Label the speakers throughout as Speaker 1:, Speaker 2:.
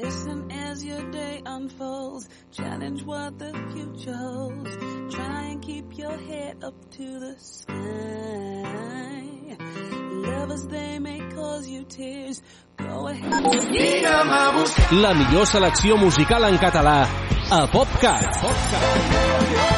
Speaker 1: Listen as your day unfolds. Challenge what the future holds. Try and keep your head up to the sky. Lovers, they may cause you tears. Go ahead.
Speaker 2: La millor selecció musical en català a PopCat.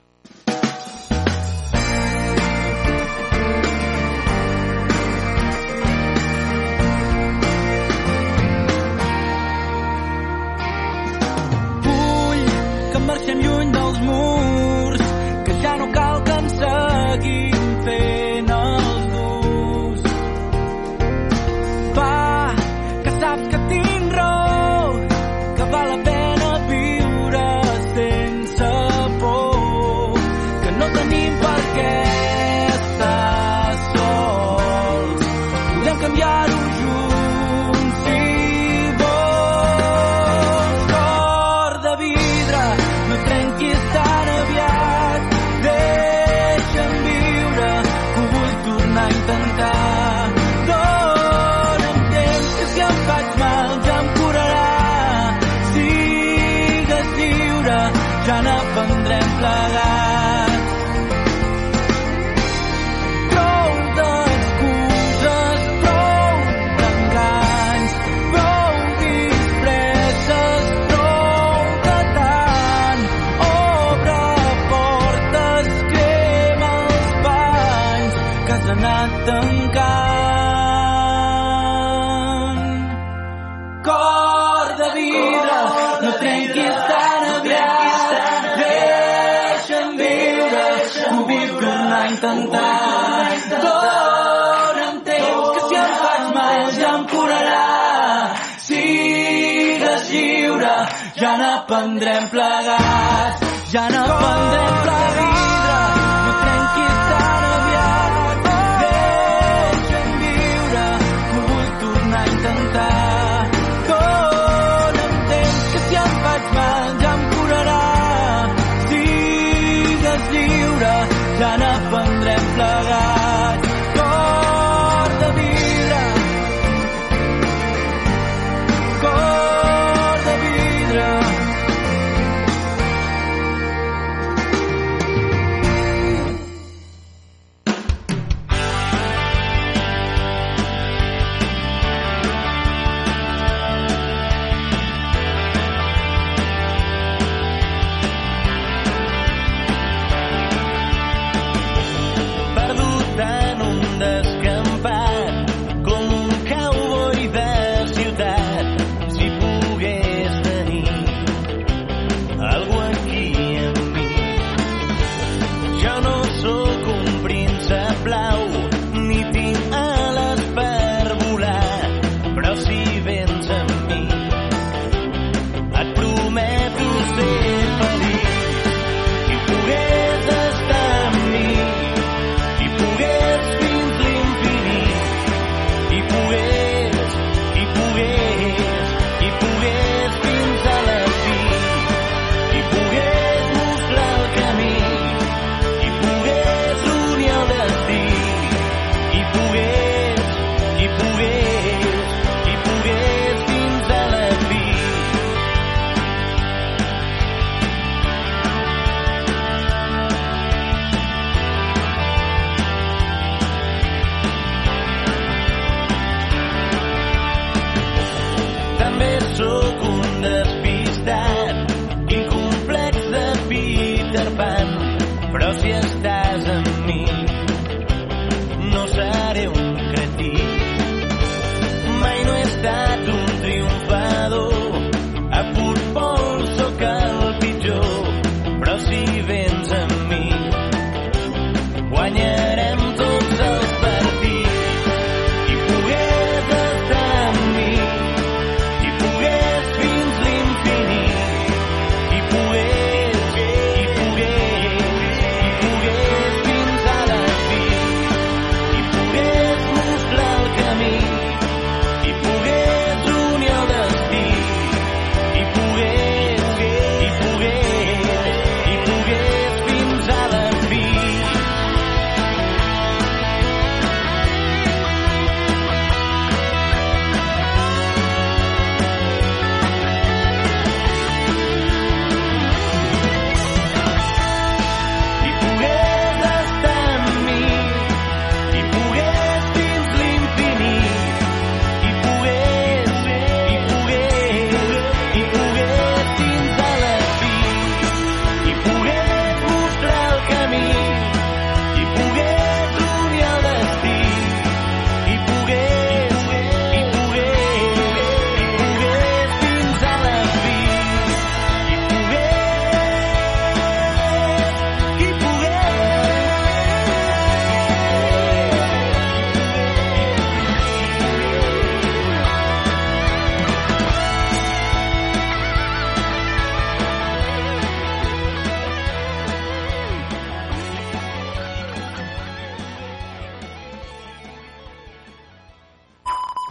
Speaker 2: intentar. Dóna'm temps, que si em faig mal ja em curarà. Sigues lliure, ja n'aprendrem plegats. Ja n'aprendrem plegats.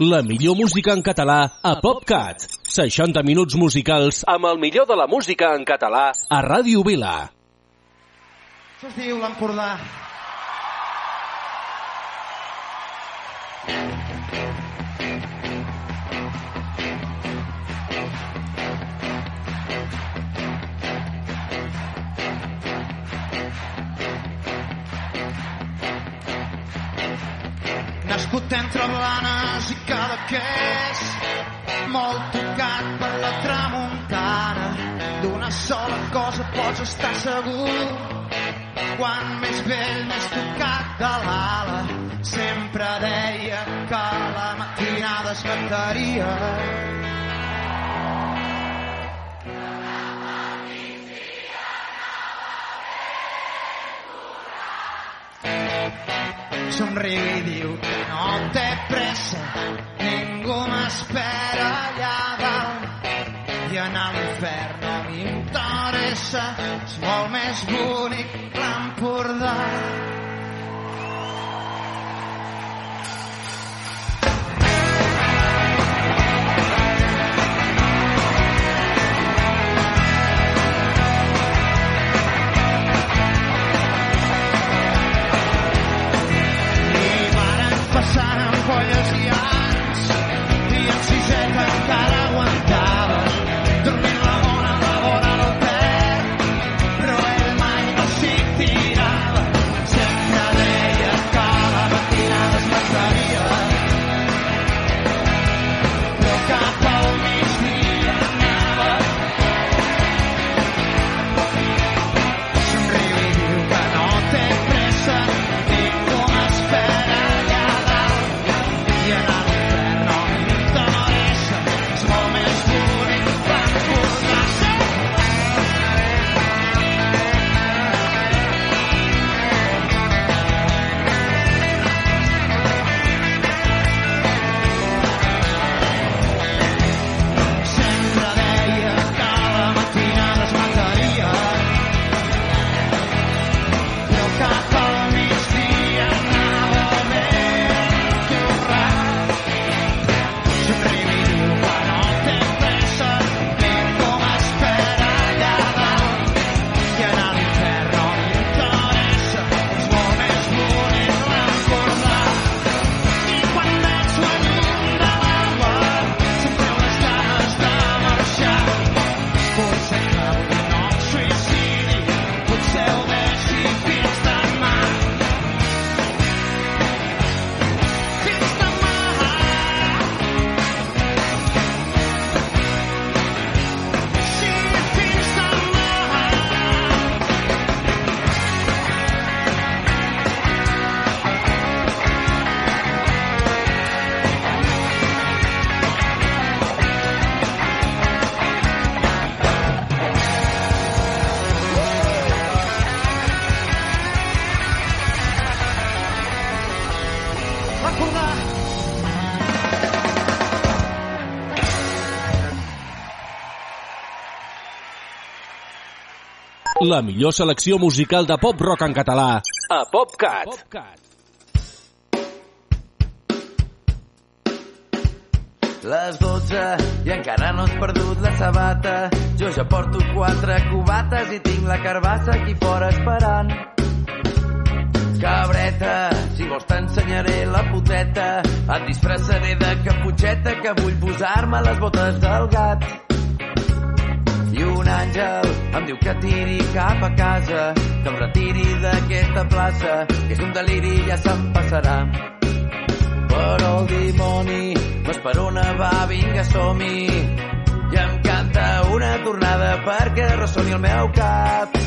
Speaker 2: la
Speaker 3: millor música en català a PopCat. 60 minuts musicals amb el millor de la música en català a Ràdio Vila.
Speaker 4: Això es diu l'Empordà. Thank you. nascut entre Blanes i és molt tocat per la tramuntana. D'una sola cosa pots estar segur quan més vell més tocat de l'ala. Sempre deia que la matinada es mataria. Somriu i diu que no té pressa, ningú m'espera allà dalt. I anar a l'infern no m'interessa, és molt més bonic l'Empordà. Passant ampolles i L'Empordà. La
Speaker 3: millor selecció musical de pop-rock en català a PopCat.
Speaker 5: Les 12 i encara no has perdut la sabata. Jo ja porto quatre cubates i tinc la carbassa aquí fora esperant. Cabreta, si vols t'ensenyaré la puteta. Et disfressaré de caputxeta que vull posar-me les botes del gat. I un àngel em diu que tiri cap a casa, que em retiri d'aquesta plaça, que és un deliri i ja se'm passarà. Però el dimoni m'esperona, va, vinga, som-hi. I em canta una tornada perquè ressoni el meu cap.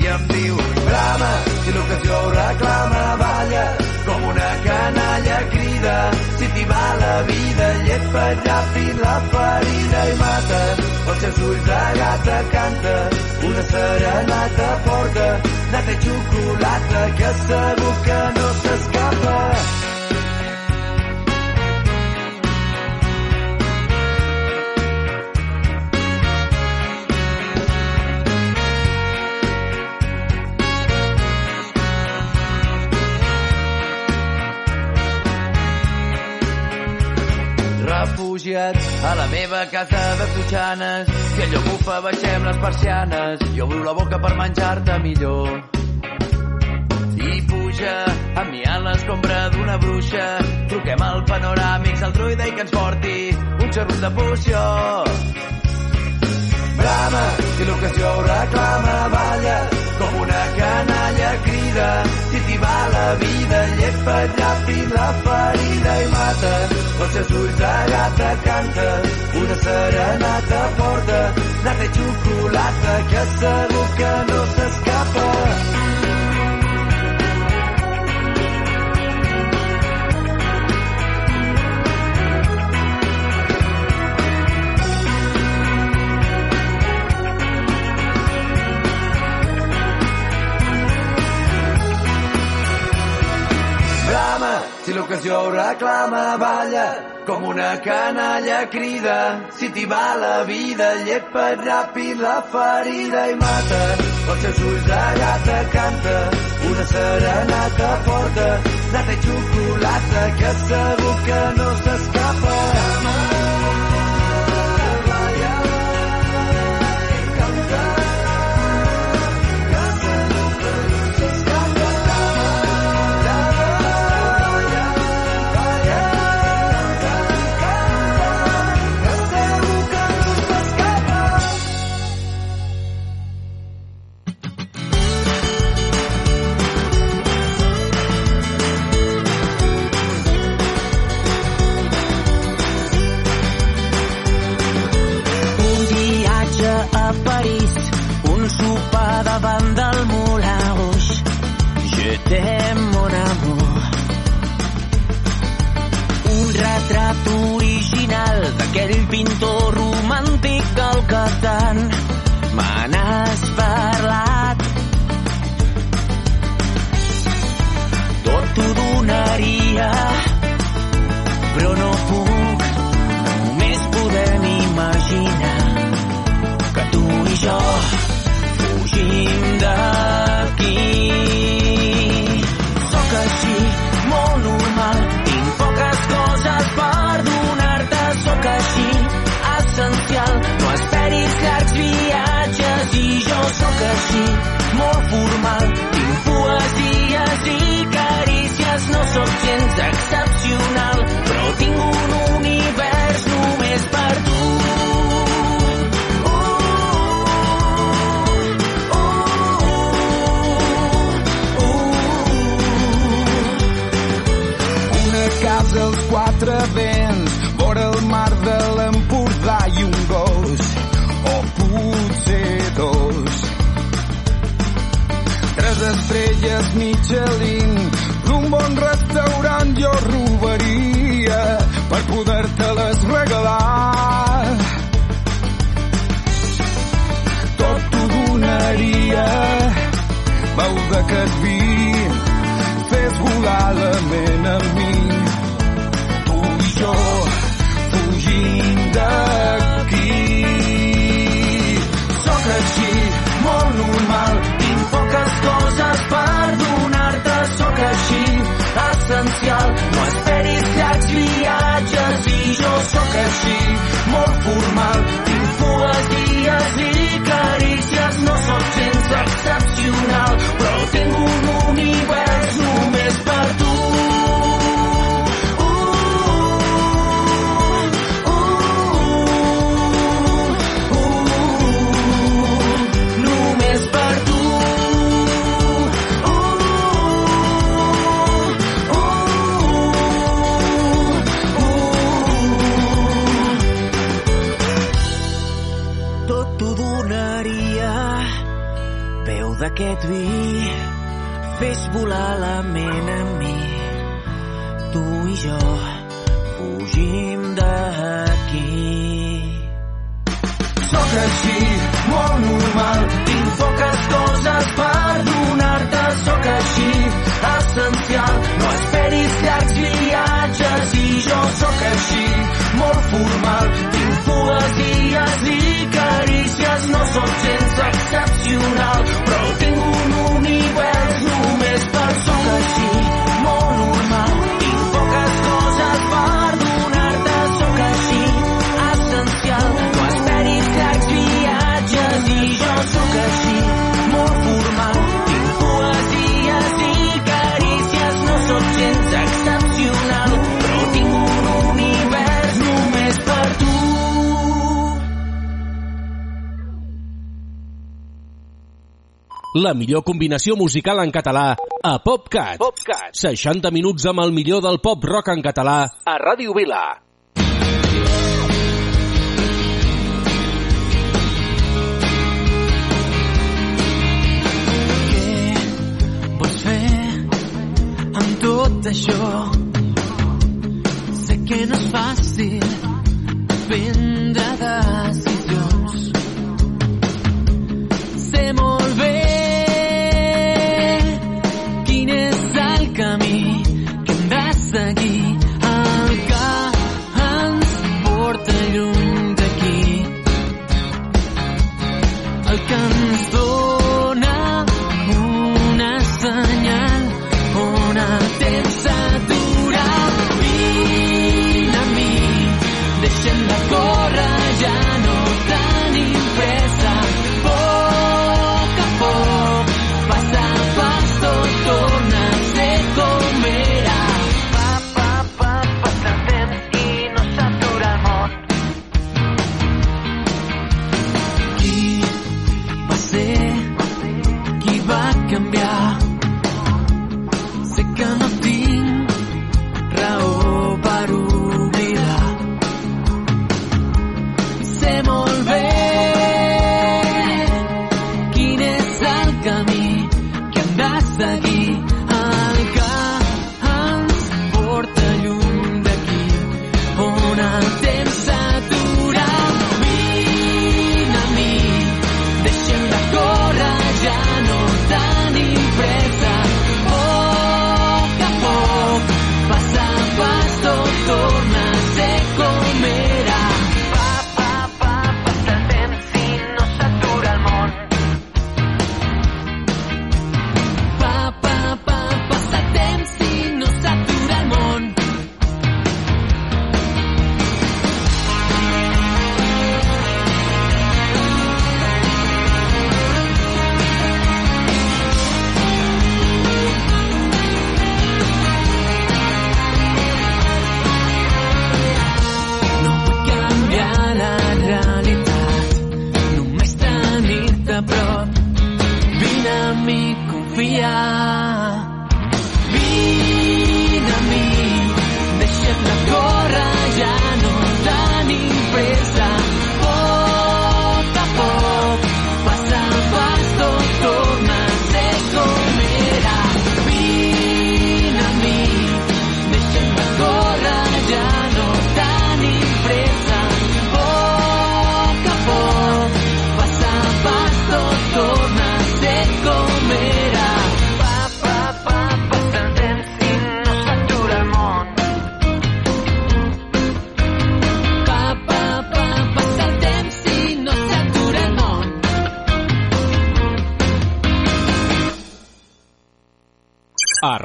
Speaker 5: I em diu, brama, si l'ocasió ho reclama, balla, com una canalla crida. Si t'hi va la vida, llet per fins la ferida i mata. Els seus ulls de gata canta, una serenata porta, nata i xocolata, que segur que no s'escapa. Refugiat a la meva casa de Totxanes. Si allò bufa, baixem les persianes. Jo obro la boca per menjar-te millor. I puja amb mi a l'escombra d'una bruixa. Truquem al panoràmics, al druida i que ens porti un xarrut de poció. Brama, si l'ocasió ho reclama, vida, llepa ràpid la ferida i mata. Els seus ulls de gata canta, una serenata porta, nata i xocolata, que segur que no s'escapa. Si l'ocasió ho reclama, balla com una canalla crida. Si t'hi va la vida, llepa't ràpid la ferida i mata. Els seus ulls de gata canta una serenata forta, nata i xocolata que segur que no s'escapa.
Speaker 6: Sóc així, molt formal, tinc poesies i carícies, no sóc gens excepcional,
Speaker 7: veu d'aquest vi, fes volar la ment amb mi. Tu i jo fugint d'aquí. Sóc així, molt normal, tinc poques coses per donar-te, sóc així, essencial, no esperis llargs viatges i jo sóc així, molt formal, tinc poesies i carícies, no sóc gens excepcional, jo fugim d'aquí. Sóc així, molt normal. Tinc poques coses per donar-te. Sóc així, essencial. No esperis llargs viatges i jo sóc així molt formal. Tinc poesies i carícies no sóc gens excepcional
Speaker 8: La millor combinació musical en català a PopCat. PopCat. 60 minuts amb el millor del pop rock en català a Ràdio Vila.
Speaker 6: Què vols fer amb tot això? Sé que no és fàcil prendre decisions. Sé molt bé
Speaker 3: ends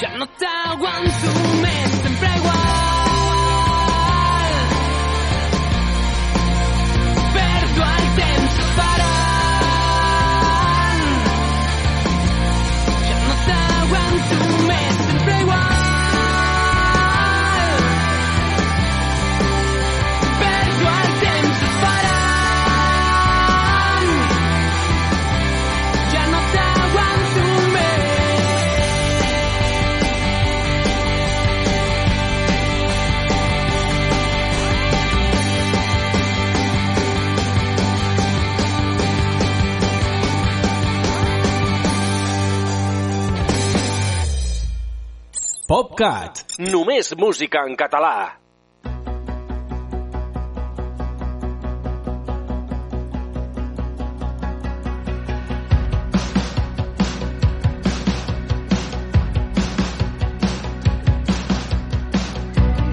Speaker 3: Ya no te aguanto.
Speaker 8: Cat. Només música en català.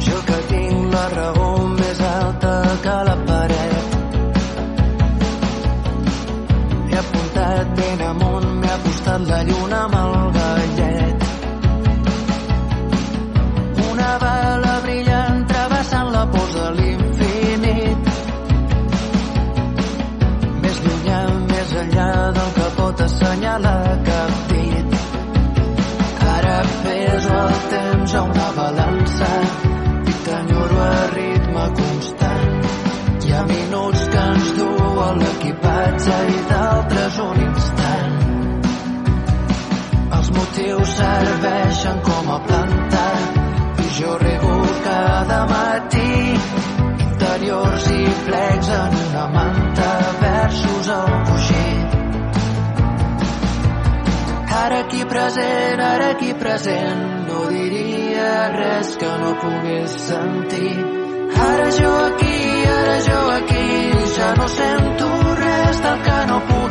Speaker 7: Jo que tinc la raó més alta que la paret He apuntat ben amunt, m'he apostat la lluna un instant. Els motius serveixen com a planta i jo rego cada matí interiors i plecs en una manta versos al coixí ara aquí present, ara aquí present, no diria res que no pogués sentir. Ara jo aquí, ara jo aquí, ja no sento res del que no puc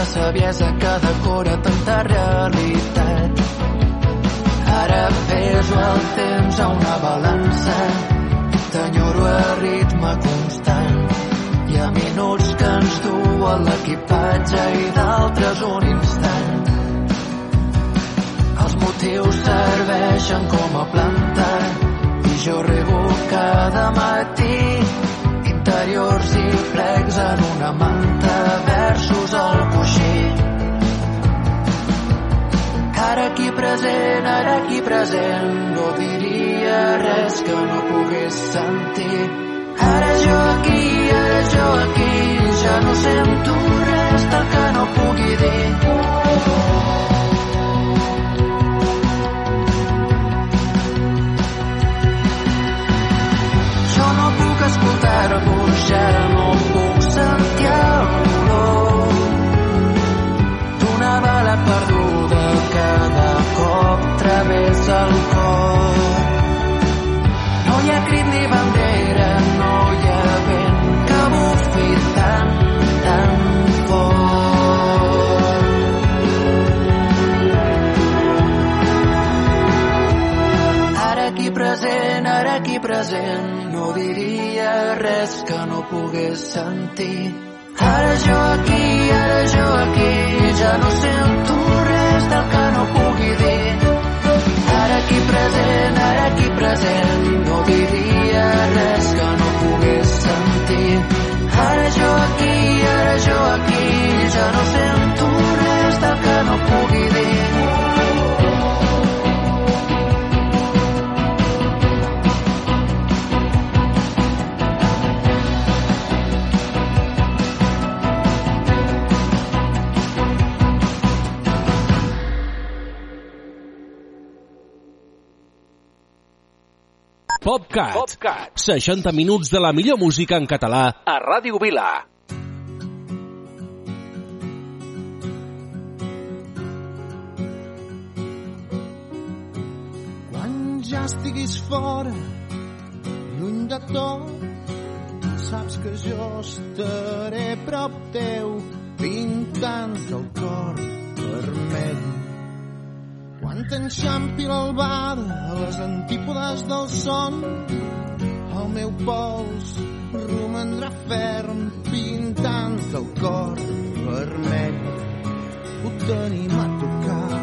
Speaker 7: una saviesa que decora tanta realitat. Ara peso el temps a una balança, t'enyoro a ritme constant. Hi ha minuts que ens duen l'equipatge i d'altres un instant. Els motius serveixen com a planta i jo rebo cada matí interiors i plecs en una manta versos al coixí. Ara aquí present, ara aquí present, no diria res que no pogués sentir. Ara jo aquí, ara jo aquí, ja no sento res del que no pugui dir. Escoltar-vos, ja perduda cada cop travessa el cor. Pogués sentir. Ara jo aquí,
Speaker 8: PopCat. PopCat. 60 minuts de la millor música en català a Ràdio Vila.
Speaker 4: Quan ja estiguis fora, lluny de tot, saps que jo estaré prop teu, pintant el cor vermell. Quan t'enxampi l'albada a les antípodes del son, el meu pols romandrà ferm pintant el cor vermell. Ho tenim a tocar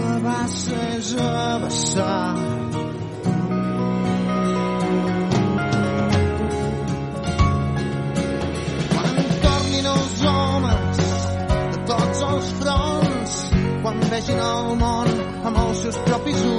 Speaker 4: la bassa és a vegin el món amb els seus propis ulls,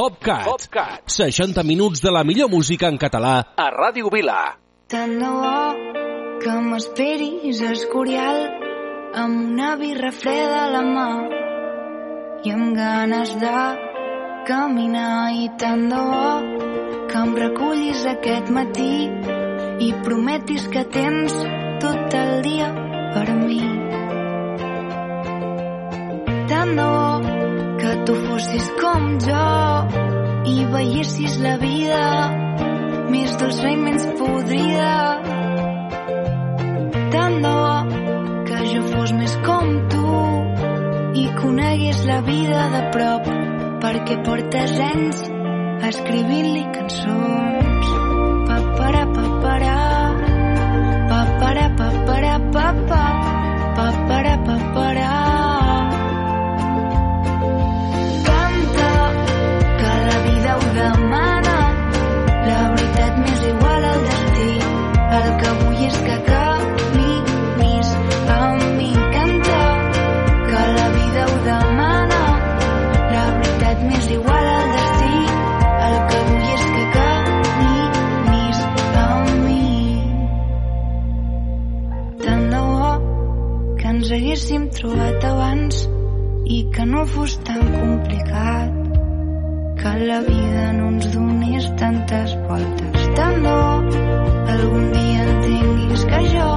Speaker 3: PopCat. PopCat. 60 minuts de la millor música en català a Ràdio Vila.
Speaker 9: Tant de bo que m'esperis a Escorial amb una birra freda a la mà i amb ganes de caminar i tant de bo que em recullis aquest matí i prometis que tens tot el dia per mi. Tant de bo que tu fossis com jo i veiessis la vida més dolça i menys podrida. Tant de bo que jo fos més com tu i conegués la vida de prop perquè portes anys escrivint-li cançons. Pa-para-pa-para, pa-para-pa-para-pa-pa. ens haguéssim trobat abans i que no fos tan complicat que la vida no ens donés tantes voltes. Tant bo algun dia entenguis que jo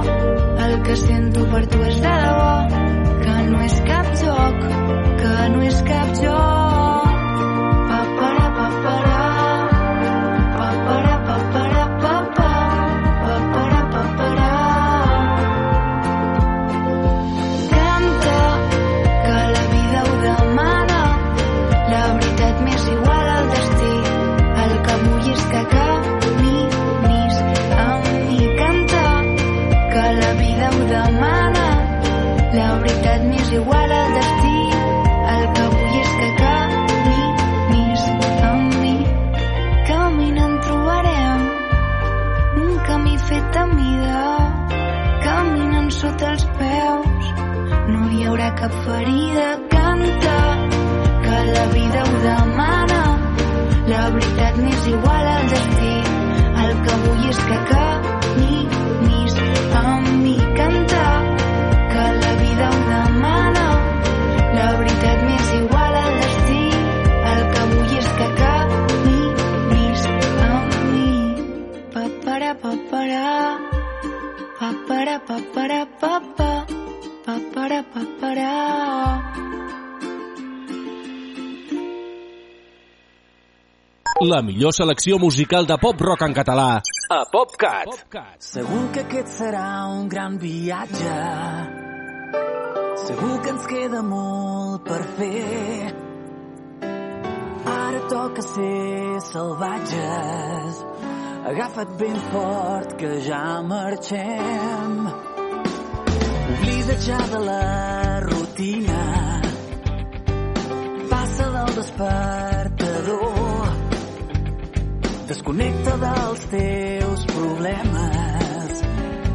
Speaker 9: el que sento per tu és de debò que no és cap joc que no és cap joc. la
Speaker 8: millor selecció musical de pop-rock en català a PopCat. PopCat.
Speaker 7: Segur que aquest serà un gran viatge. Segur que ens queda molt per fer. Ara toca ser salvatges. Agafa't ben fort que ja marxem. Oblida ja de la rutina. Passa del despert Desconnecta dels teus problemes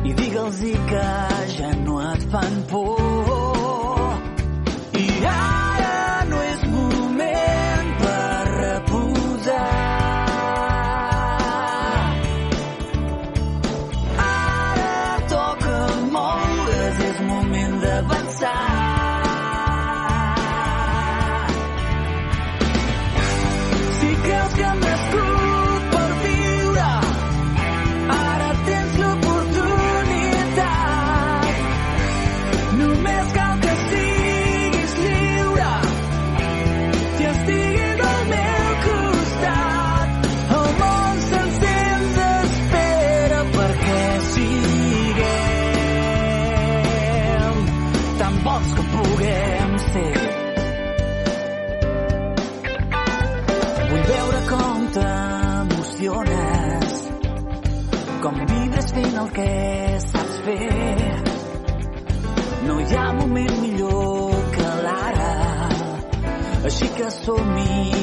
Speaker 7: i digue'ls-hi que ja no et fan por. música som-hi.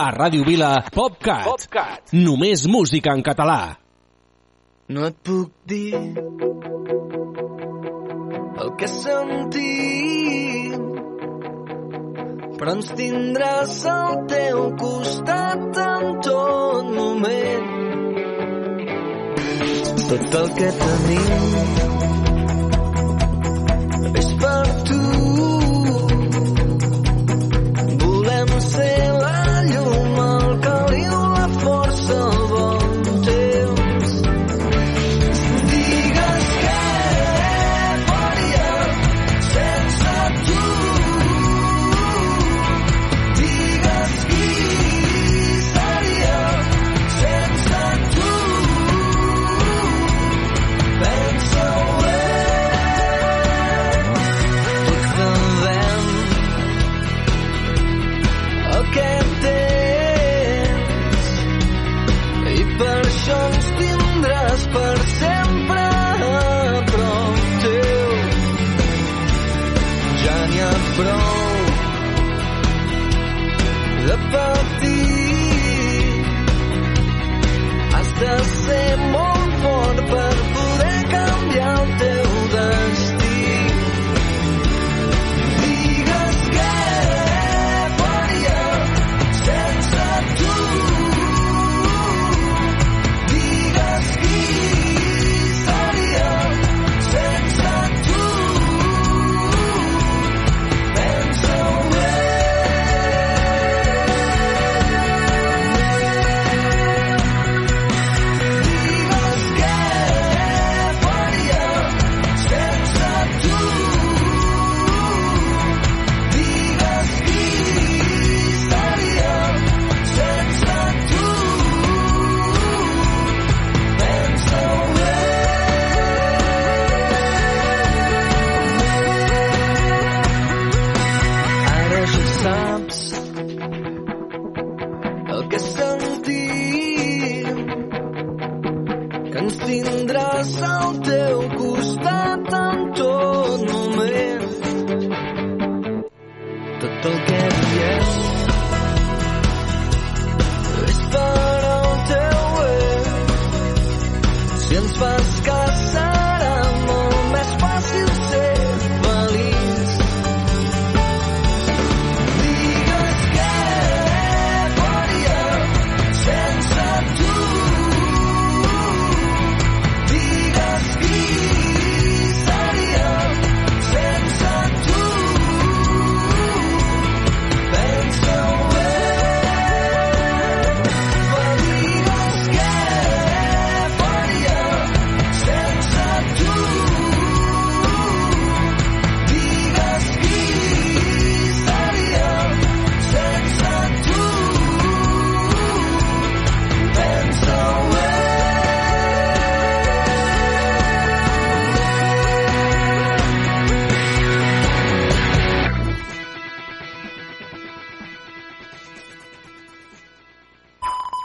Speaker 3: a Ràdio Vila PopCat. PopCat. Només música en català.
Speaker 10: No et puc dir el que sentim però ens tindràs al teu costat en tot moment. Tot el que tenim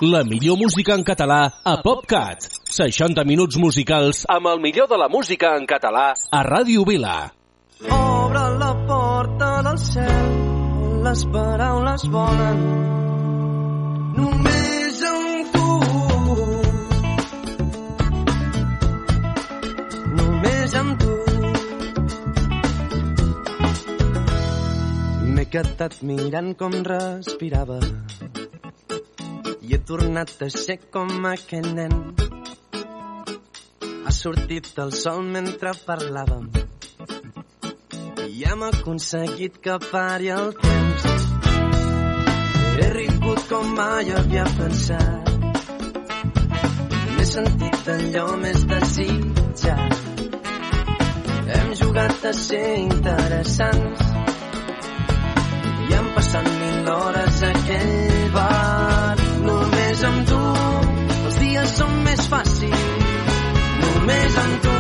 Speaker 10: La
Speaker 3: millor música en català a PopCat. 60 minuts musicals amb el millor de la música en català a Ràdio Vila.
Speaker 10: Obre la porta del cel les paraules volen només amb tu. Només amb tu. M'he quedat mirant com respirava tornat a ser com aquell nen. Ha sortit el sol mentre parlàvem i hem aconseguit que pari el temps. He rigut com mai havia pensat. M'he sentit allò més desitjat. Hem jugat a ser interessants i han passat mil hores aquell amb tu els dies són més fàcils. Només amb tu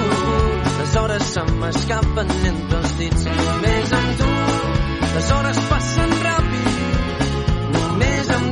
Speaker 10: les hores se m'escapen entre els dits. Només amb tu les hores passen ràpid. Només amb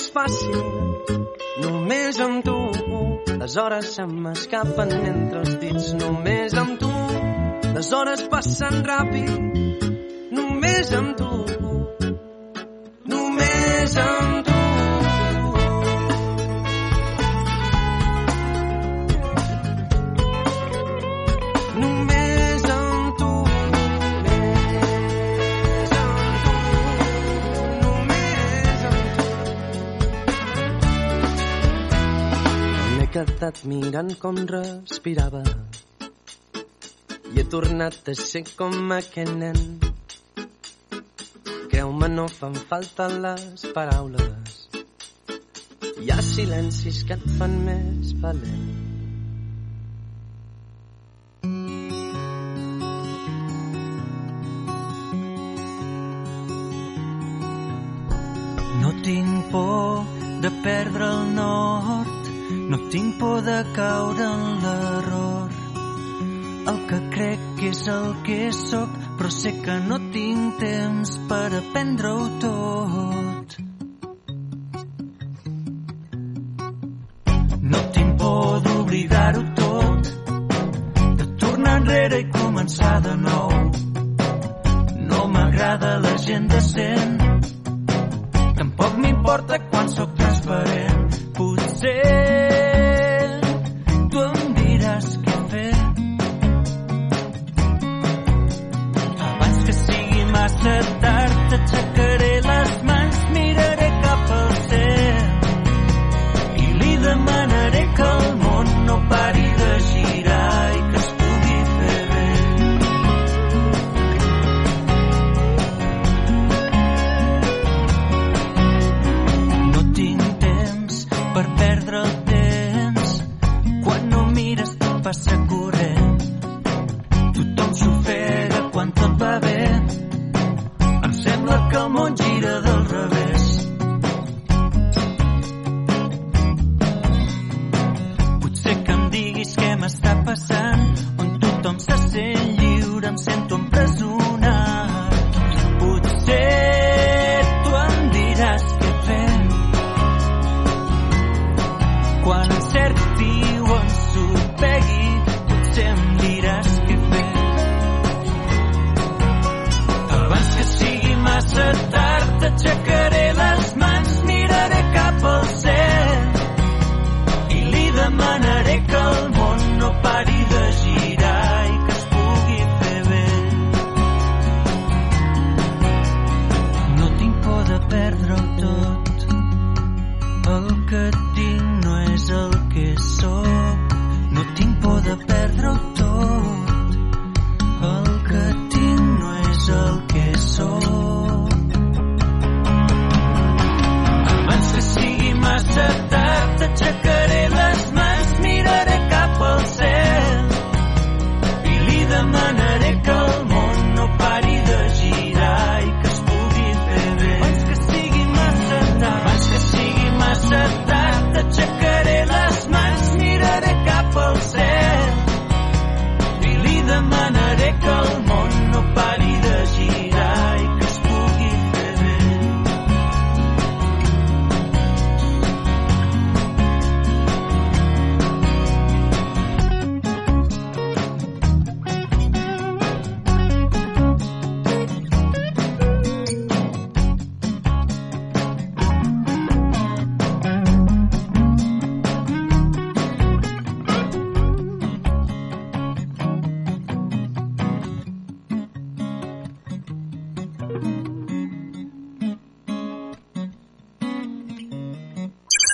Speaker 10: més fàcils només amb tu. Les hores se m'escapen entre els dits. Només amb tu. Les hores passen ràpid. Només amb tu Quedat mirant com respirava i he tornat a ser com aquell nen. Creu-me, no fan falta les paraules. Hi ha silencis que et fan més valent.
Speaker 11: Por de caure en l'error. El que crec que és el que sóc, però sé que no tinc temps per aprendre-ho tot.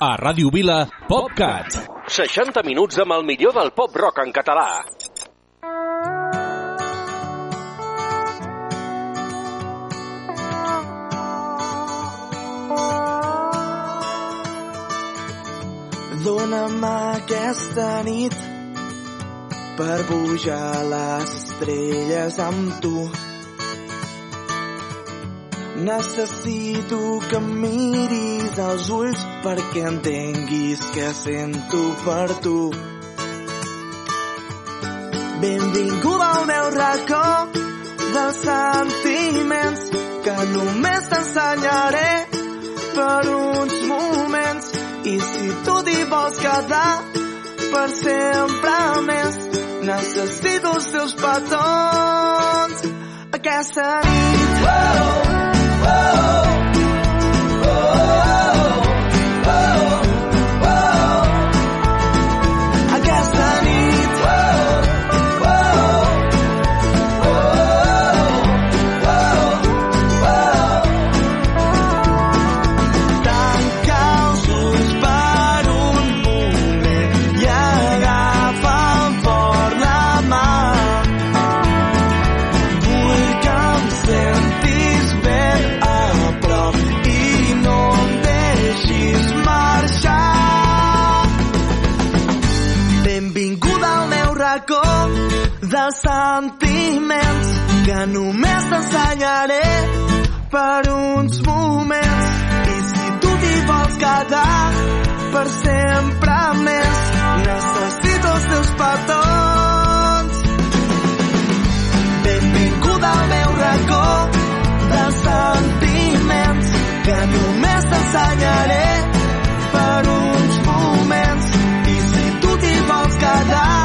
Speaker 8: A Ràdio Vila, PopCat. 60 minuts amb el millor del pop rock en català.
Speaker 4: Dóna'm aquesta nit per pujar les estrelles amb tu. Necessito que em miris als ulls perquè entenguis què sento per tu. Benvinguda al meu racó dels sentiments que només t'ensenyaré per uns moments i si tu t'hi vols quedar per sempre més necessito els teus petons aquesta nit oh, sentiments que només t'ensenyaré per uns moments. I si tu t'hi vols quedar per sempre més necessito els teus petons. Benvinguda al meu racó dels sentiments que només t'ensenyaré per uns moments. I si tu t'hi vols quedar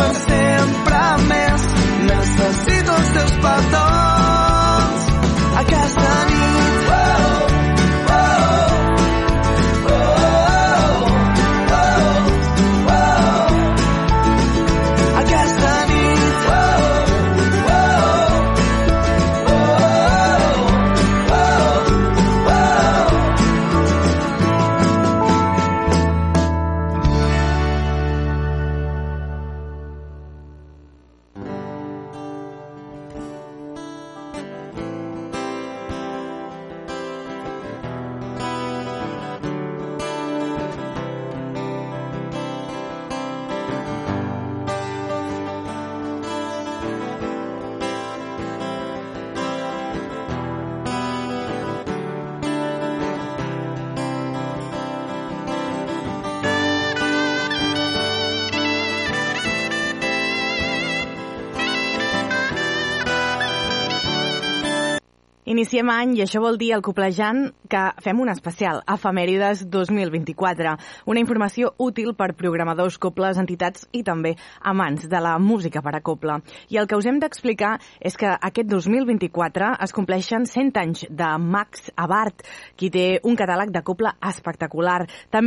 Speaker 4: per sempre més teus petons aquesta nit
Speaker 12: Iniciem any i això vol dir el coplejant que fem un especial, Efemèrides 2024, una informació útil per programadors, coples, entitats i també amants de la música per a coble. I el que us hem d'explicar és que aquest 2024 es compleixen 100 anys de Max Abart, qui té un catàleg de coble espectacular. També